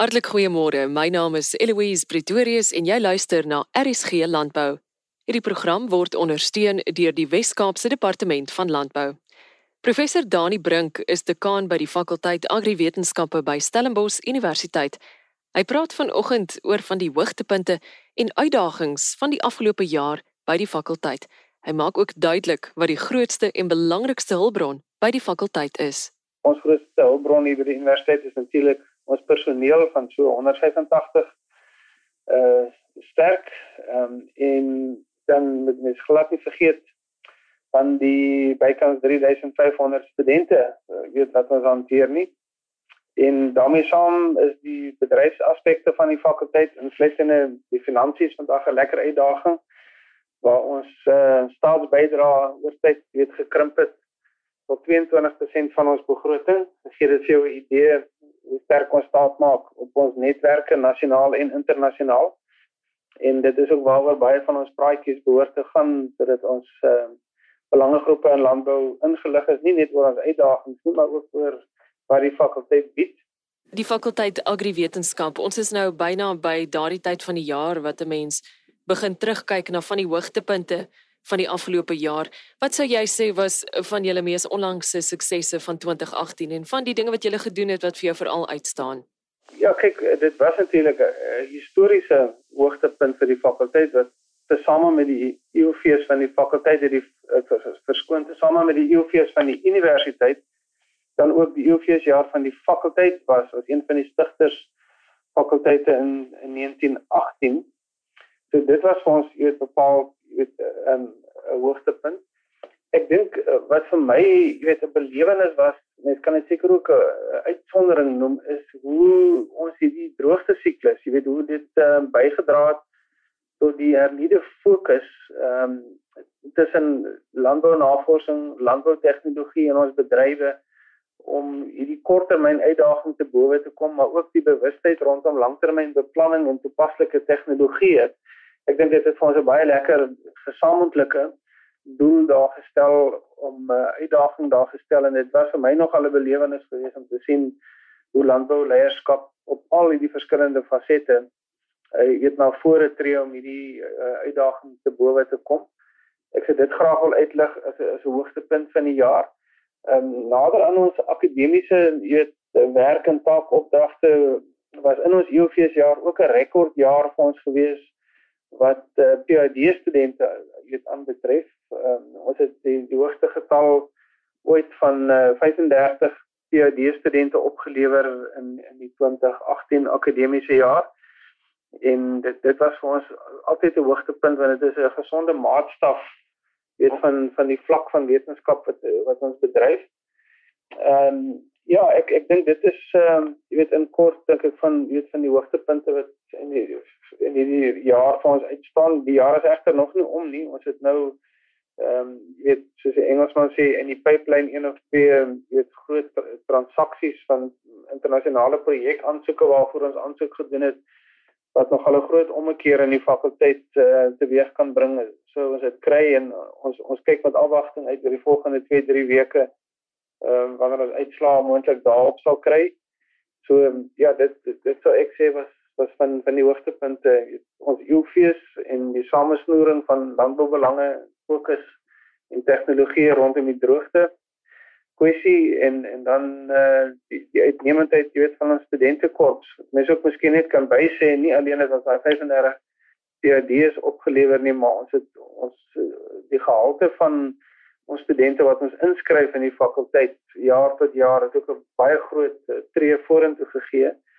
Hartlik goeiemôre. My naam is Eloise Pretorius en jy luister na RSG Landbou. Hierdie program word ondersteun deur die Wes-Kaapse Departement van Landbou. Professor Dani Brink is dekaan by die fakulteit Agriwetenskappe by Stellenbosch Universiteit. Hy praat vanoggend oor van die hoogtepunte en uitdagings van die afgelope jaar by die fakulteit. Hy maak ook duidelik wat die grootste en belangrikste hulpbron by die fakulteit is. Ons grootste hulpbron hier by die universiteit is natuurlik ons personeel van so 185 uh sterk um, en dan met mens glad nie vergeet van die bykans 3500 studente uh, weet wat ons hanteer nie en daarmee saam is die bedryfsaspekte van die fakulteit insluitende die finansies vandag 'n lekker uitdaging waar ons uh, staatsbydrae oor tyd weet gekrimp het tot 22% van ons begroting. Gee dit vir jou 'n idee hoe sterk ons staat maak op ons netwerke nasionaal en internasionaal. En dit is ook waaroor baie van ons praatjies behoort te gaan sodat ons uh, belangegroepe in landbou ingelig is nie net oor ons uitdagings nie, maar ook oor wat die fakulteit bied. Die fakulteit agriwetenskap, ons is nou byna by daardie tyd van die jaar wat 'n mens begin terugkyk na van die hoogtepunte van die afgelope jaar. Wat sou jy sê was van julle mees onlangse suksesse van 2018 en van die dinge wat julle gedoen het wat vir jou veral uitstaan? Ja, kyk, dit was natuurlik 'n historiese hoogtepunt vir die fakulteit wat tesame met die EOFees van die fakulteit het die verskoon tesame met die EOFees van die universiteit dan ook die EOFees jaar van die fakulteit was as een van die stigters fakulteite in, in 1918. So dit was vir ons weet bepaal weet 'n 'n hoogtepunt. Ek dink eh, wat vir my weet 'n belewenis was, mens kan dit seker ook 'n uitsondering noem is hoe ons hierdie droogte siklus, jy weet hoe dit uh, bygedra het tot die hernieude fokus ehm um, tussen landbounavorsing, landboutegnologie en ons bedrywe om hierdie korttermyn uitdagings te bowe te kom, maar ook die bewustheid rondom langtermynbeplanning en toepaslike tegnologie. Ek dink dit het vir ons 'n baie lekker gesamentlike doel daar gestel om 'n uh, uitdaging daar gestel en dit was vir my nog al 'n belewenis geweest om te sien hoe landbouleierskap op al hierdie verskillende fasette hy het na vore tree om hierdie uh, uitdaging te bowe te kom. Ek sê dit graag wil uitlig as 'n as 'n hoogtepunt van die jaar. Ehm um, nader aan ons akademiese weet werk en taakopdragte was in ons UFS jaar ook 'n rekordjaar vir ons gewees wat uh, PhD studente weet aanbetref. Um, ons het die, die hoogste getal ooit van uh, 35 PhD studente opgelewer in in die 2018 akademiese jaar en dit dit was vir ons altyd 'n hoogtepunt want dit is 'n gesonde maatstaf weet van van die vlak van wetenskap wat wat ons bedryf. Ehm um, ja, ek ek dink dit is ehm um, jy weet in kort dink ek van weet van die hoogtepunte wat in die in hierdie jaar vir ons uitstaan. Die jaar is egter nog nie om nie. Ons het nou ehm um, jy weet soos die Engelsman sê in die pipeline een of twee jy weet groot transaksies van internasionale projek aansoeke waarvoor ons aansoek gedoen het wat nog al 'n groot ommekeer in die fakulteit uh, teweeg kan bring. So ons dit kry en ons ons kyk met afwagting uit oor die volgende 2-3 weke ehm uh, wanneer ons uitslae moontlik daarop sal kry. So um, ja, dit dit, dit sou ek sê was was van van die hoogtepunte ons UFees en die samesnoering van landboubelange fokus en tegnologie rondom die droogte kwessie en en dan eh uh, die, die uitnemendheid jy weet van ons studentekorps. Mense ook miskien net kan bysê nie alleen het ons daai 35 PhD's opgelewer nie, maar ons het ons die gehalte van ons studente wat ons inskryf in die fakulteit jaar tot jaar het ook 'n baie groot uh, tree vorentoe gegee eh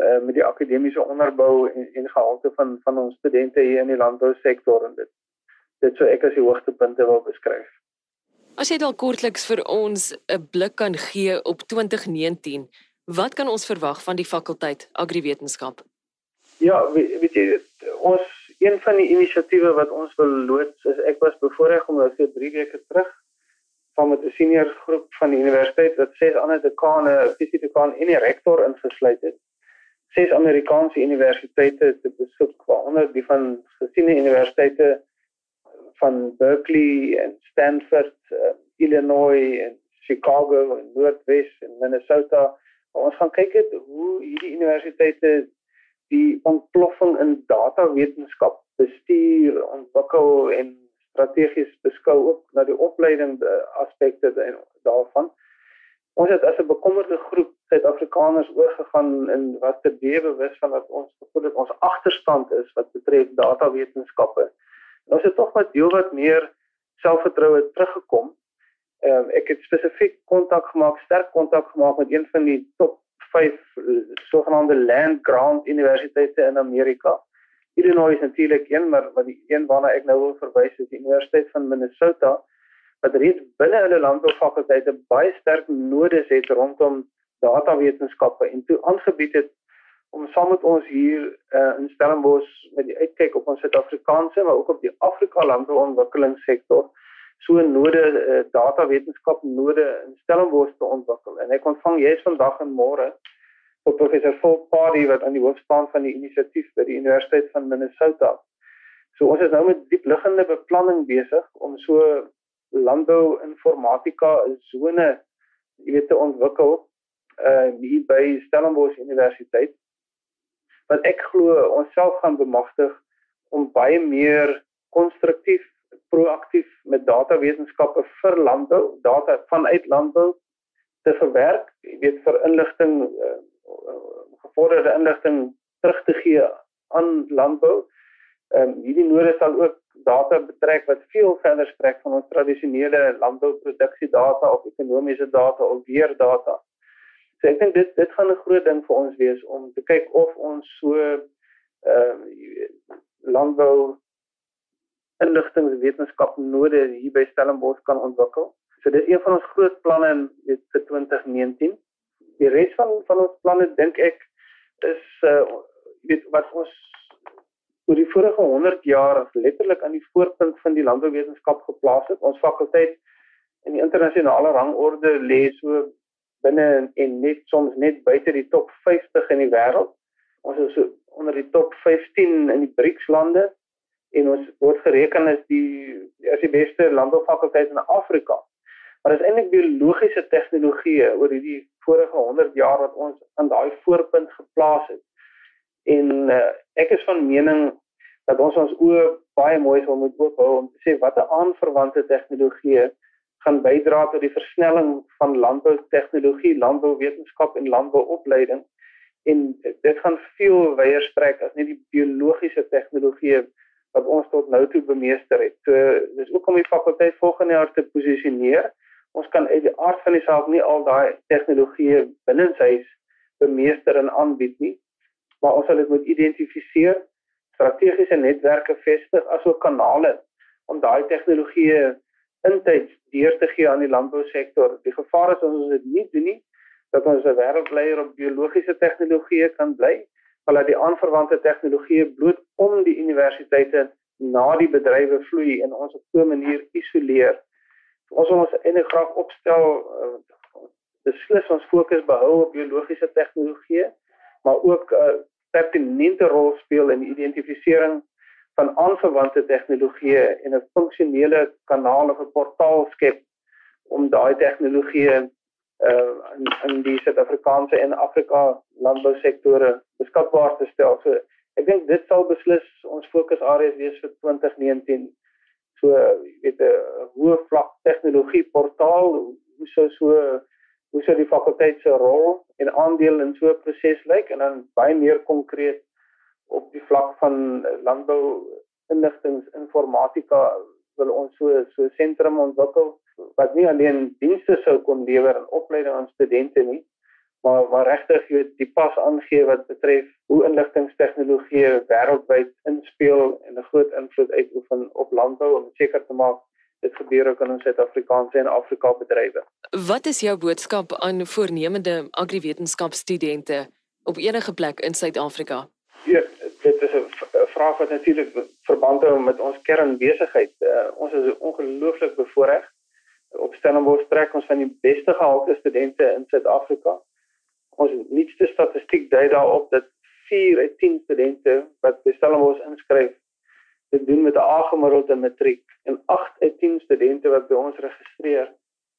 uh, met die akademiese onderbou en, en gehalte van van ons studente hier in die landbousektor en dit dit sou ek as die hoogtepunte wil beskryf. As jy dalk kortliks vir ons 'n blik kan gee op 2019, wat kan ons verwag van die fakulteit agriwetenskap? Ja, weet, weet jy, ons een van die inisiatiewe wat ons wil loods is ek was bevoorreg om nou vir 3 weke terug van met 'n senior groep van die universiteit wat ses ander dekane, fisiese dekaan en die rektor ingesluit het. Ses Amerikaanse universiteite te besoek, waaronder die van gesiene universiteite van Berkeley en Stanford, uh, Illinois en Chicago en Noordwes en Minnesota Ons gaan kyk het hoe hierdie universiteite die ontploffing in datawetenskap bestuur, ontwikkel en strategies beskou ook na die opleiding aspekte daarvan. Ons het as 'n bekommerde groep Suid-Afrikaners oorgegaan in wat te bewus van dat ons gevoel het ons agterstand is wat betref datawetenskappe. Ons het tog wat deel wat meer selfvertroue teruggekom. Ehm um, ek het spesifiek kontak gemaak, sterk kontak gemaak met een van die top 5 sogenaamde land grant universiteite in Amerika. Illinois is natuurlik een, maar wat die een waarna ek nou wil verwys is die Universiteit van Minnesota wat reeds binne hulle landboufakulteite baie sterk nodes het rondom datawetenskappe en toe aangebied het om saam met ons hier uh, in Stellenbosch met die uitkyk op ons Suid-Afrikaanse maar ook op die Afrika landbouontwikkelingssektor so 'n node uh, datawetenskap node in Stellenbosch te ontwikkel en ek ontvang jous vandag en môre op professor Volk Party wat aan die hoof staan van die inisiatief by die Universiteit van Minnesota. So ons is nou met diep liggende beplanning besig om so landbou informatika sone jy weet te ontwikkel uh hier by Stellenbosch Universiteit. Wat ek glo ons self gaan bemagtig om baie meer konstruktief proaktief met datawetenskappe vir landbou data vanuit landbou te verwerk jy weet vir inligting uh, gevorderde inligting terug te gee aan landbou. Ehm um, hierdie node sal ook data betrek wat veel verder strek van ons tradisionele landbouproduksie data of ekonomiese data of weer data. So ek dink dit dit gaan 'n groot ding vir ons wees om te kyk of ons so ehm uh, landbou inligtingwetenskap node hier by Stellenbosch kan ontwikkel. So dit is een van ons groot planne in vir 2019. Die res van van ons planne dink ek is uh weet wat ons oor die vorige 100 jaar letterlik aan die voorpunt van die landbouwetenskap geplaas het. Ons fakulteit in die internasionale rangorde lê so binne en net soms net buite die top 50 in die wêreld. Ons is so onder die top 15 in die BRICS lande en ons word gereken as die as die beste landboufakulteit in Afrika. Maar dit is eintlik biologiese tegnologie oor hierdie vorige 100 jaar wat ons aan daai voorpunt geplaas het. En uh, ek is van mening dat ons ons oë baie mooi sal moet oop hou om te sê watter aanverwante tegnologieë gaan bydra tot die versnelling van landbou tegnologie, landbouwetenskap en landbouopleiding. En dit gaan veel wyer strek as net die biologiese tegnologieë wat ons tot nou toe bemeester het. So dis ook om die fakulteit volgende jaar te posisioneer. Ons kan uit die aard van die saak nie al daai tegnologieë binne sy bemeester en aanbied nie maar ons sal dit moet identifiseer, strategiese netwerke vestig asook kanale om daai tegnologieë intyds deur te gee aan die landbousektor. Die gevaar is as ons dit nie doen nie, dat ons 'n wêreldleier op biologiese tegnologieë kan bly, maar dat die aanverwante tegnologieë bloot om die universiteite na die bedrywe vloei en ons op 'n manier isoleer. Ons wil ons eintlik graag opstel uh, beslis ons fokus behou op biologiese tegnologieë, maar ook uh, pertinente rol speel in die identifisering van aanverwante tegnologieë en 'n funksionele kanaal of 'n portaal skep om daai tegnologieë uh in in die Suid-Afrikaanse en Afrika landbousektore beskikbaar te stel. So ek dink dit sal beslis ons fokusareas wees vir 2019. So jy weet 'n hoë vlak tegnologie portaal hoe sou so hoe sou die fakulteit se rol en aandeel in so 'n proses lyk en dan baie meer konkreet op die vlak van landbou inligtingsinformatika wil ons so so sentrum ontwikkel wat nie alleen dienste sou kon lewer en opleiding aan studente nie maar maar regtig jy die pas aangee wat betref hoe inligtingstegnologie wêreldwyd inspel en 'n groot invloed uitoefen op landbou om seker te maak dit gebeur ook in ons Suid-Afrikaanse en Afrika bedrywe. Wat is jou boodskap aan voornemende agriwetenskapstudente op enige plek in Suid-Afrika? Ja, dit is 'n vraag wat natuurlik verband hou met ons kernbesigheid. Uh, ons is ongelooflik bevoordeel. Op Stellenbosch trek ons van die beste gehalte studente in Suid-Afrika. Ons nuutste statistiek dui daarop dat 4 uit 10 studente wat by Stellenbosch inskryf dit doen met 'n A-gemiddelde matriek en 8 uit 10 studente wat by ons registreer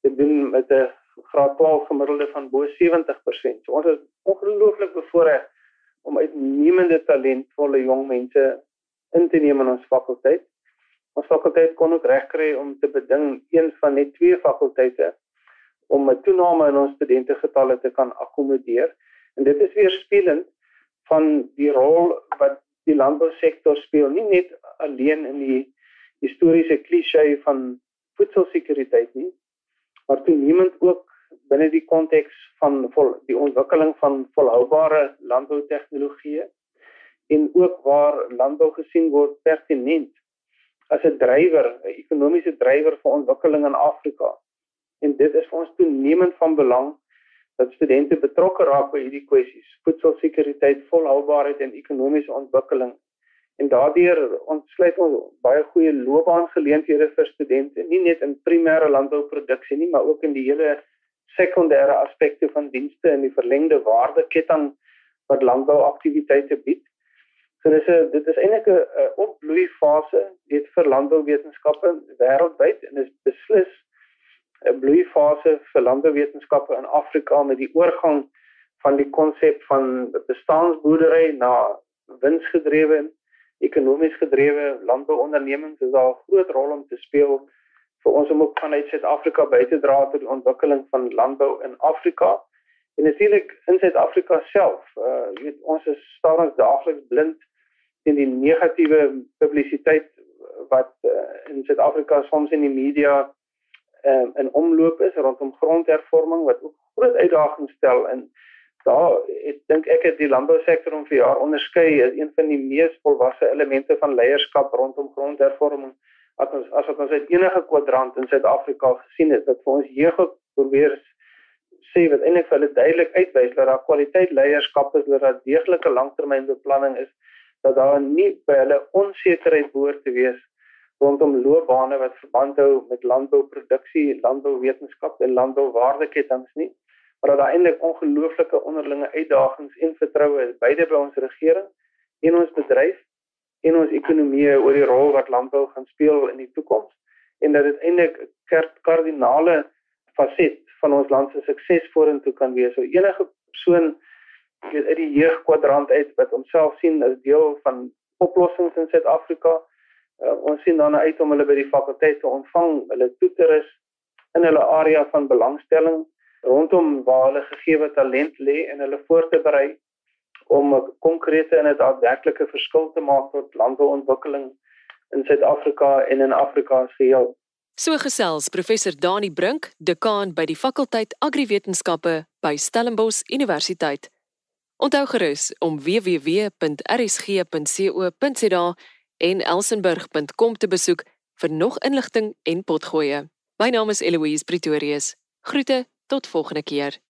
dit doen met 'n graad 12 gemiddelde van bo 70%. So ons is ongelooflik bevoorreg om uitnemende talentvolle jong mense in te neem in ons fakulteit. Ons fakulteit kon ook regkry om te beding een van net twee fakulteite om 'n toename in ons studentegetalle te kan akkommodeer. En dit is weer spelend van die rol wat die landbousektor speel, nie net alleen in die historiese klise van voedselsekuriteit nie, maar toenemend ook binne die konteks van vol, die ontwikkeling van volhoubare landboutegnologieë en ook waar landbou gesien word pertinent as 'n drywer, 'n ekonomiese drywer vir ontwikkeling in Afrika. En dit is vir ons toenemend van belang dat studente betrokke raak by hierdie kwessies: voedselsekuriteit, volhoubaarheid en ekonomiese ontwikkeling En daardeur ontsluit ons baie goeie loopbaangeleenthede vir studente, nie net in primêre landbouproduksie nie, maar ook in die hele sekondêre aspekte van dienste in die verlengde waardeketting wat landbouaktiwiteite bied. So dis 'n dit is eintlik 'n opbloei fase dit vir landbouwetenskappe wêreldwyd en is beslis fase vir landbouwetenskappe in Afrika met die oorgang van die konsep van bestaansboerdery na winsgedrewe ekonomies gedrewe landbouondernemings is daar 'n groot rol om te speel vir ons om ook vanuit Suid-Afrika by te dra tot die ontwikkeling van landbou in Afrika. En natuurlik in Suid-Afrika self, uh jy weet ons is stadig daagliks blind teen die negatiewe publisiteit wat uh, in Suid-Afrika soms in die media um, in omloop is rondom grondhervorming wat ook groot uitdagings stel in daar ek dink ek het die landbousektor om vir jaar onderskei as een van die mees volwasse elemente van leierskap rondom grondhervorming as ons as wat ons uit enige kwadrant in Suid-Afrika gesien het dat vir ons jeug probeer sê wat eintlik vir hulle duidelik uitwys dat daar kwaliteit leierskap is dat daar deeglike langtermynbeplanning is dat daar nie by hulle onsekerheid behoort te wees rondom loopbane wat verband hou met landbouproduksie, landbouwetenskap en landbouwaardeketings nie maar dat daar eintlik ongelooflike onderlinge uitdagings en vertroue is beide by ons regering en ons bedryf en ons ekonomie oor die rol wat landbou gaan speel in die toekoms en dat dit eintlik 'n kardinale faset van ons land se sukses vorentoe kan wees. So enige persoon weet uit die jeugkwadrant uit wat homself sien as deel van oplossings in Suid-Afrika, uh, ons sien dan uit om hulle by die fakulteit te ontvang, hulle toe te rus in hulle area van belangstelling rondom waar hulle gegeewe talent lê en hulle voor te berei om 'n konkrete en 'n daadwerklike verskil te maak tot landbouontwikkeling in Suid-Afrika en in Afrika as geheel. So gesels professor Dani Brink, dekaan by die fakulteit Agriwetenskappe by Stellenbosch Universiteit. Onthou gerus om www.rsg.co.za en elsenburg.com te besoek vir nog inligting en potgoeie. My naam is Eloise Pretorius. Groete Tot volgende keer.